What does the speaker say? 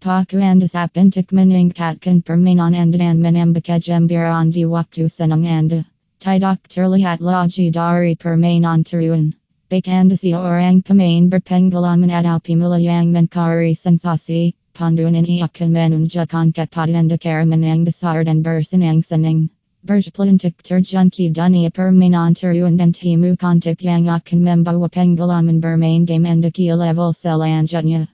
Paku and sapintik maning katkan perminan and manambaka di waktu senang and Tidak terlihat lagi dari permainan teruan. Bakandasi orang pemain berpengalaman atau pemula yang mencari sensasi, panduan ini akan menunjukkan kepada cara menang besar dan bersenang-senang. Berpelantik terjunki dunia permainan teruan dan timu kontak yang akan membawa pengalaman bermain game anda ke level selanjutnya.